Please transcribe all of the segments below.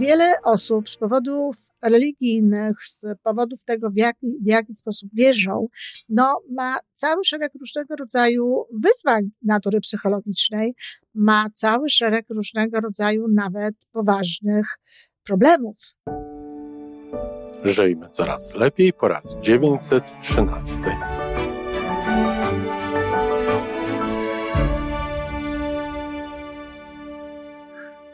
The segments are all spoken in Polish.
wiele osób z powodów religijnych, z powodów tego, w jaki, w jaki sposób wierzą, no, ma cały szereg różnego rodzaju wyzwań natury psychologicznej, ma cały szereg różnego rodzaju nawet poważnych problemów. Żyjmy coraz lepiej po raz 913.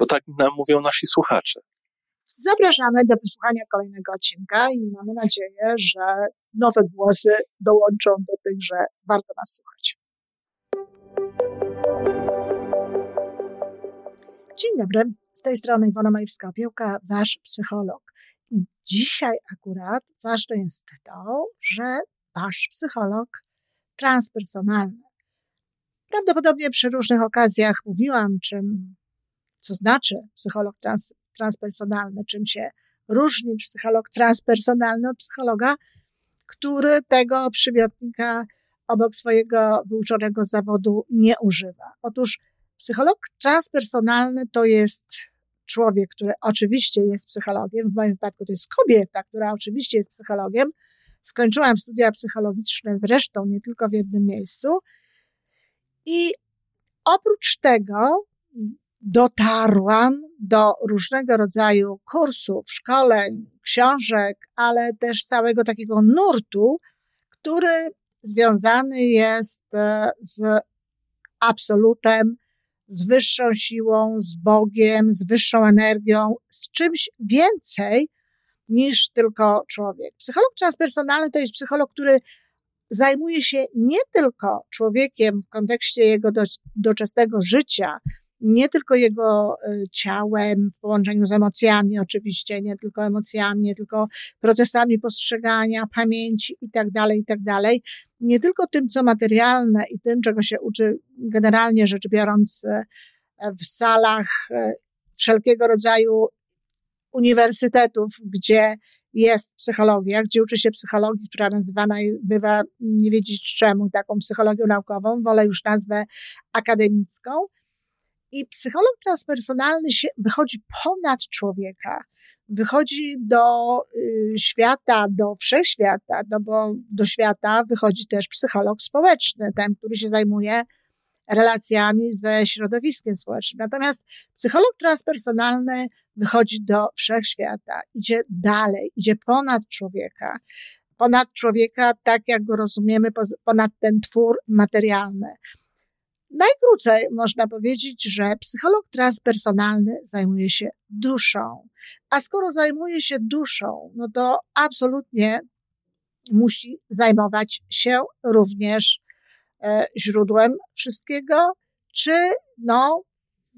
bo tak nam mówią nasi słuchacze. Zapraszamy do wysłuchania kolejnego odcinka i mamy nadzieję, że nowe głosy dołączą do tych, że warto nas słuchać. Dzień dobry, z tej strony Iwona Majewska-Piełka, wasz psycholog. Dzisiaj akurat ważne jest to, że wasz psycholog transpersonalny. Prawdopodobnie przy różnych okazjach mówiłam, czym co znaczy psycholog trans, transpersonalny, czym się różni psycholog transpersonalny od psychologa, który tego przymiotnika obok swojego wyuczonego zawodu nie używa. Otóż psycholog transpersonalny to jest człowiek, który oczywiście jest psychologiem, w moim wypadku to jest kobieta, która oczywiście jest psychologiem. Skończyłam studia psychologiczne zresztą nie tylko w jednym miejscu. I oprócz tego dotarłam do różnego rodzaju kursów, szkoleń, książek, ale też całego takiego nurtu, który związany jest e, z absolutem, z wyższą siłą, z Bogiem, z wyższą energią, z czymś więcej niż tylko człowiek. Psycholog transpersonalny to jest psycholog, który zajmuje się nie tylko człowiekiem w kontekście jego do, doczesnego życia, nie tylko jego e, ciałem w połączeniu z emocjami, oczywiście, nie tylko emocjami, nie tylko procesami postrzegania, pamięci i tak dalej, i tak. Nie tylko tym, co materialne i tym, czego się uczy generalnie rzecz biorąc e, w salach e, wszelkiego rodzaju uniwersytetów, gdzie jest psychologia, gdzie uczy się psychologii, która nazywana bywa, nie wiedzieć czemu, taką psychologią naukową, wolę już nazwę akademicką, i psycholog transpersonalny się, wychodzi ponad człowieka, wychodzi do y, świata, do wszechświata, no bo do świata wychodzi też psycholog społeczny, ten, który się zajmuje relacjami ze środowiskiem społecznym. Natomiast psycholog transpersonalny wychodzi do wszechświata, idzie dalej, idzie ponad człowieka, ponad człowieka, tak jak go rozumiemy, ponad ten twór materialny. Najkrócej można powiedzieć, że psycholog transpersonalny zajmuje się duszą. A skoro zajmuje się duszą, no to absolutnie musi zajmować się również e, źródłem wszystkiego, czy no,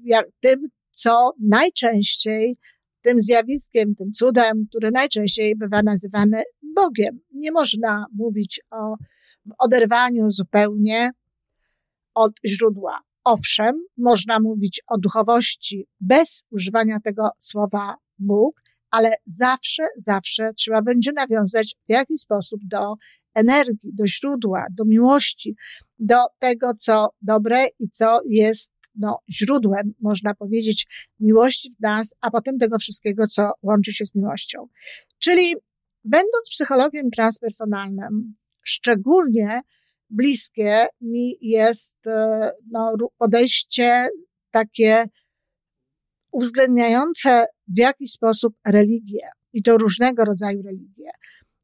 jak tym, co najczęściej, tym zjawiskiem, tym cudem, który najczęściej bywa nazywany Bogiem. Nie można mówić o oderwaniu zupełnie od źródła. Owszem, można mówić o duchowości bez używania tego słowa Bóg, ale zawsze, zawsze trzeba będzie nawiązać w jakiś sposób do energii, do źródła, do miłości, do tego, co dobre i co jest no, źródłem, można powiedzieć, miłości w nas, a potem tego wszystkiego, co łączy się z miłością. Czyli będąc psychologiem transpersonalnym, szczególnie bliskie mi jest e, no, podejście takie uwzględniające w jakiś sposób religię i to różnego rodzaju religie.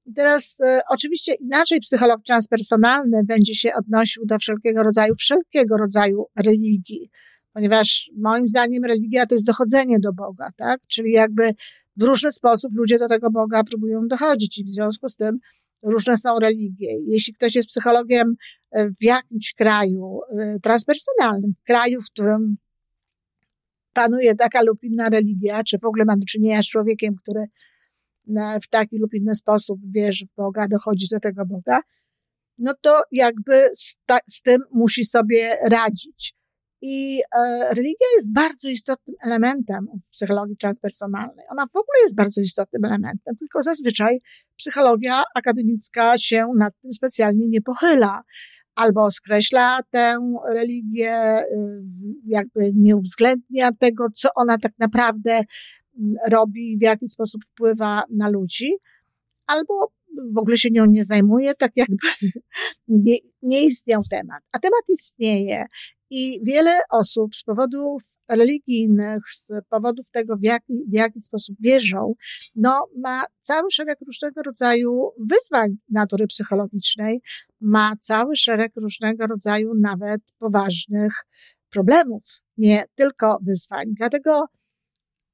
I teraz e, oczywiście inaczej psycholog transpersonalny będzie się odnosił do wszelkiego rodzaju, wszelkiego rodzaju religii, ponieważ moim zdaniem religia to jest dochodzenie do Boga, tak? Czyli jakby w różny sposób ludzie do tego Boga próbują dochodzić i w związku z tym różne są religie. Jeśli ktoś jest psychologiem e, w jakimś kraju e, transpersonalnym, w kraju, w którym panuje taka lub inna religia, czy w ogóle ma do czynienia z człowiekiem, który w taki lub inny sposób wierzy w Boga, dochodzi do tego Boga, no to jakby z, ta, z tym musi sobie radzić. I e, religia jest bardzo istotnym elementem psychologii transpersonalnej. Ona w ogóle jest bardzo istotnym elementem, tylko zazwyczaj psychologia akademicka się nad tym specjalnie nie pochyla. Albo skreśla tę religię, y, jakby nie uwzględnia tego, co ona tak naprawdę mm, robi, w jaki sposób wpływa na ludzi, albo w ogóle się nią nie zajmuje, tak jakby nie, nie istniał temat. A temat istnieje i wiele osób z powodów religijnych, z powodów tego, w jaki, w jaki sposób wierzą, no, ma cały szereg różnego rodzaju wyzwań natury psychologicznej, ma cały szereg różnego rodzaju nawet poważnych problemów, nie tylko wyzwań. Dlatego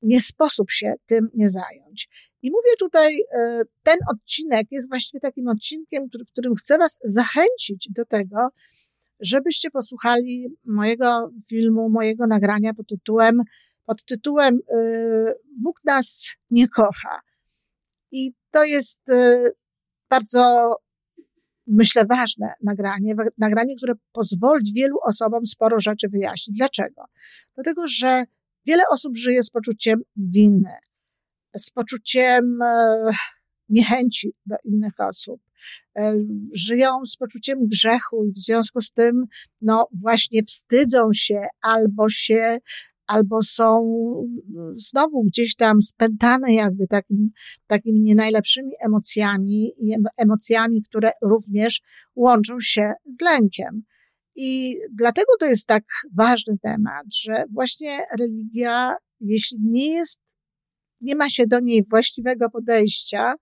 nie sposób się tym nie zająć. I mówię tutaj, e, ten odcinek jest właściwie takim odcinkiem, w którym chcę Was zachęcić do tego, żebyście posłuchali mojego filmu, mojego nagrania pod tytułem, pod tytułem y, Bóg nas nie kocha. I to jest y, bardzo, myślę, ważne nagranie, nagranie, które pozwoli wielu osobom sporo rzeczy wyjaśnić. Dlaczego? Dlatego, że wiele osób żyje z poczuciem winy, z poczuciem e, niechęci do innych osób, E, żyją z poczuciem grzechu i w związku z tym, no właśnie wstydzą się albo się albo są znowu gdzieś tam spętane jakby takim, takimi nie najlepszymi emocjami emocjami, które również łączą się z lękiem. I dlatego to jest tak ważny temat, że właśnie religia, jeśli nie jest, nie ma się do niej właściwego podejścia,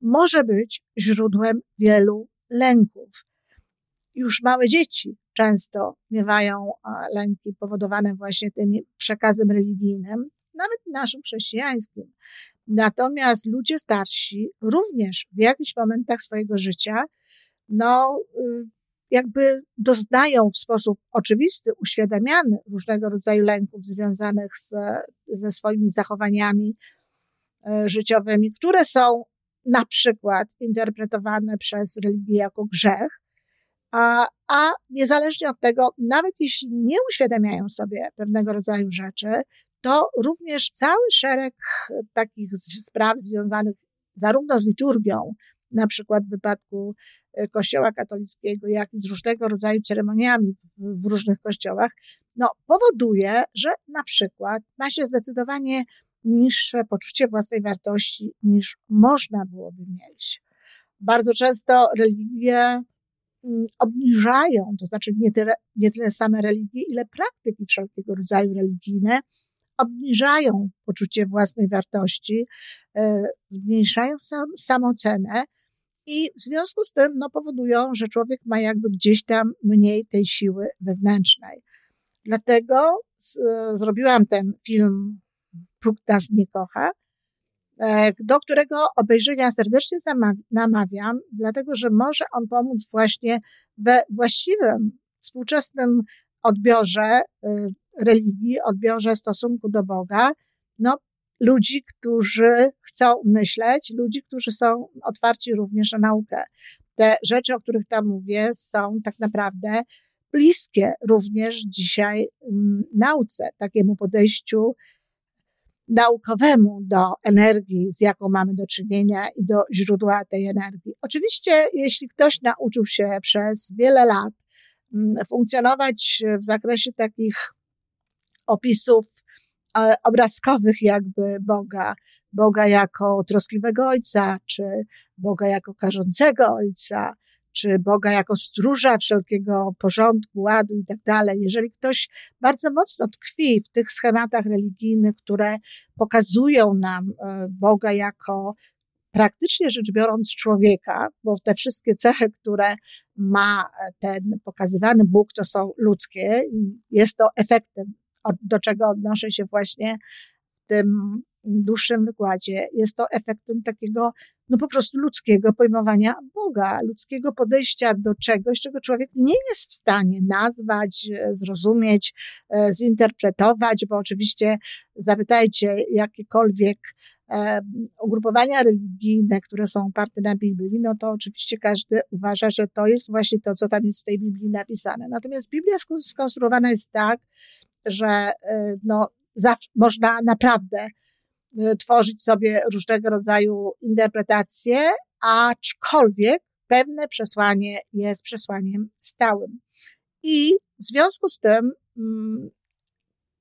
może być źródłem wielu lęków. Już małe dzieci często miewają lęki powodowane właśnie tym przekazem religijnym, nawet naszym chrześcijańskim. Natomiast ludzie starsi również w jakichś momentach swojego życia, no, y, jakby doznają w sposób oczywisty, uświadamiany różnego rodzaju lęków związanych z, ze swoimi zachowaniami e, życiowymi, które są na przykład interpretowane przez religię jako grzech, a, a niezależnie od tego, nawet jeśli nie uświadamiają sobie pewnego rodzaju rzeczy, to również cały szereg takich spraw związanych zarówno z liturgią, na przykład w wypadku e, Kościoła katolickiego, jak i z różnego rodzaju ceremoniami w, różnych kościołach, no, powoduje, że na przykład ma się zdecydowanie niższe poczucie własnej wartości niż można byłoby mieć. Bardzo często religie mm, obniżają, to znaczy nie tyle, nie tyle same religie, ile praktyki wszelkiego rodzaju religijne, obniżają poczucie własnej wartości, e, zmniejszają sam, samocenę i w związku z tym no, powodują, że człowiek ma jakby gdzieś tam mniej tej siły wewnętrznej. Dlatego z, zrobiłam ten film Bóg nas nie kocha, e, do którego obejrzenia serdecznie namawiam, dlatego że może on pomóc właśnie we właściwym, współczesnym odbiorze e, religii, odbiorze stosunku do Boga, no, ludzi, którzy chcą myśleć, ludzi, którzy są otwarci również na naukę. Te rzeczy, o których tam mówię, są tak naprawdę bliskie również dzisiaj mm, nauce, takiemu podejściu naukowemu do energii, z jaką mamy do czynienia i do źródła tej energii. Oczywiście, jeśli ktoś nauczył się przez wiele lat mm, funkcjonować w zakresie takich opisów e, obrazkowych jakby Boga, Boga jako troskliwego Ojca, czy Boga jako karzącego Ojca, czy Boga jako stróża wszelkiego porządku, ładu i tak dalej. Jeżeli ktoś bardzo mocno tkwi w tych schematach religijnych, które pokazują nam e, Boga jako praktycznie rzecz biorąc człowieka, bo te wszystkie cechy, które ma ten pokazywany Bóg, to są ludzkie i jest to efektem, do czego odnoszę się właśnie w tym dłuższym wykładzie. Jest to efektem takiego, no po prostu ludzkiego pojmowania Boga, ludzkiego podejścia do czegoś, czego człowiek nie jest w stanie nazwać, e, zrozumieć, e, zinterpretować, bo oczywiście zapytajcie jakiekolwiek e, ugrupowania religijne, które są oparte na Biblii, no to oczywiście każdy uważa, że to jest właśnie to, co tam jest w tej Biblii napisane. Natomiast Biblia skonstruowana jest tak, że no, można naprawdę tworzyć sobie różnego rodzaju interpretacje, aczkolwiek pewne przesłanie jest przesłaniem stałym. I w związku z tym mm,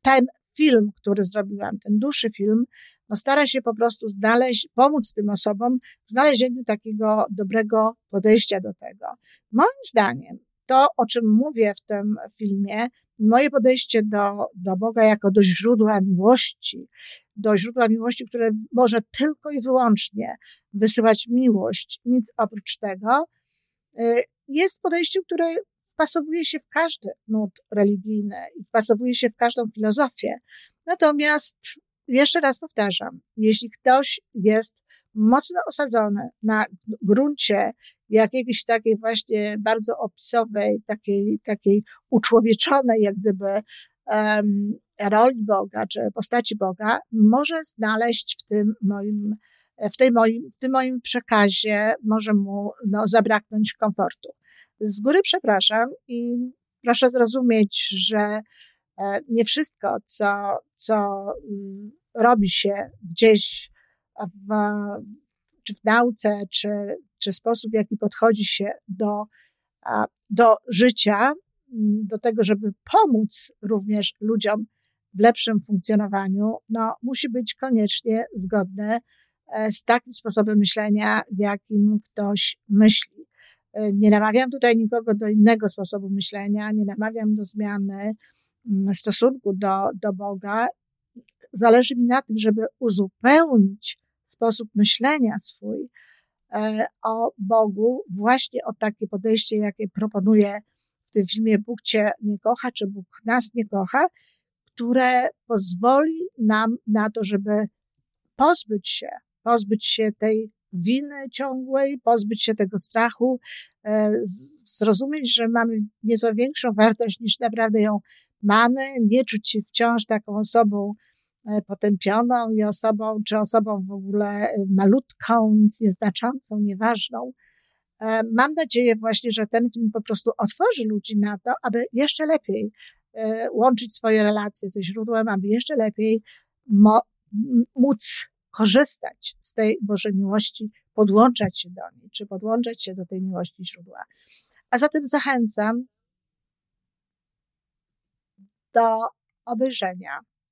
ten film, który zrobiłam, ten dłuższy film, no stara się po prostu znaleźć, pomóc tym osobom w znalezieniu takiego dobrego podejścia do tego. Moim zdaniem, to, o czym mówię w tym filmie, moje podejście do, do Boga jako do źródła miłości, do źródła miłości, które może tylko i wyłącznie wysyłać miłość, nic oprócz tego, y, jest podejściem, które wpasowuje się w każdy nurt religijny i wpasowuje się w każdą filozofię. Natomiast jeszcze raz powtarzam, jeśli ktoś jest mocno osadzony na gruncie jakiejś takiej właśnie bardzo opisowej, takiej, takiej uczłowieczonej, jak gdyby, um, roli Boga, czy postaci Boga, może znaleźć w tym moim, w, tej moim, w tym moim przekazie, może mu no, zabraknąć komfortu. Z góry przepraszam i proszę zrozumieć, że e, nie wszystko, co, co mm, robi się gdzieś w, czy w nauce, czy, czy sposób, w jaki podchodzi się do, do życia, do tego, żeby pomóc również ludziom w lepszym funkcjonowaniu, no, musi być koniecznie zgodne e, z takim sposobem myślenia, w jakim ktoś myśli. E, nie namawiam tutaj nikogo do innego sposobu myślenia, nie namawiam do zmiany mm, stosunku do, do Boga. Zależy mi na tym, żeby uzupełnić sposób myślenia swój o Bogu, właśnie o takie podejście, jakie proponuje w tym filmie Bóg Cię nie kocha, czy Bóg nas nie kocha, które pozwoli nam na to, żeby pozbyć się, pozbyć się tej winy ciągłej, pozbyć się tego strachu, e, zrozumieć, że mamy nieco większą wartość niż naprawdę ją mamy, nie czuć się wciąż taką osobą e, potępioną i osobą, czy osobą w ogóle e, malutką, nic nieznaczącą, nieważną. Mam nadzieję właśnie, że ten film po prostu otworzy ludzi na to, aby jeszcze lepiej E, łączyć swoje relacje ze źródłem, aby jeszcze lepiej móc korzystać z tej Bożej miłości, podłączać się do niej, czy podłączać się do tej miłości źródła. A zatem zachęcam do obejrzenia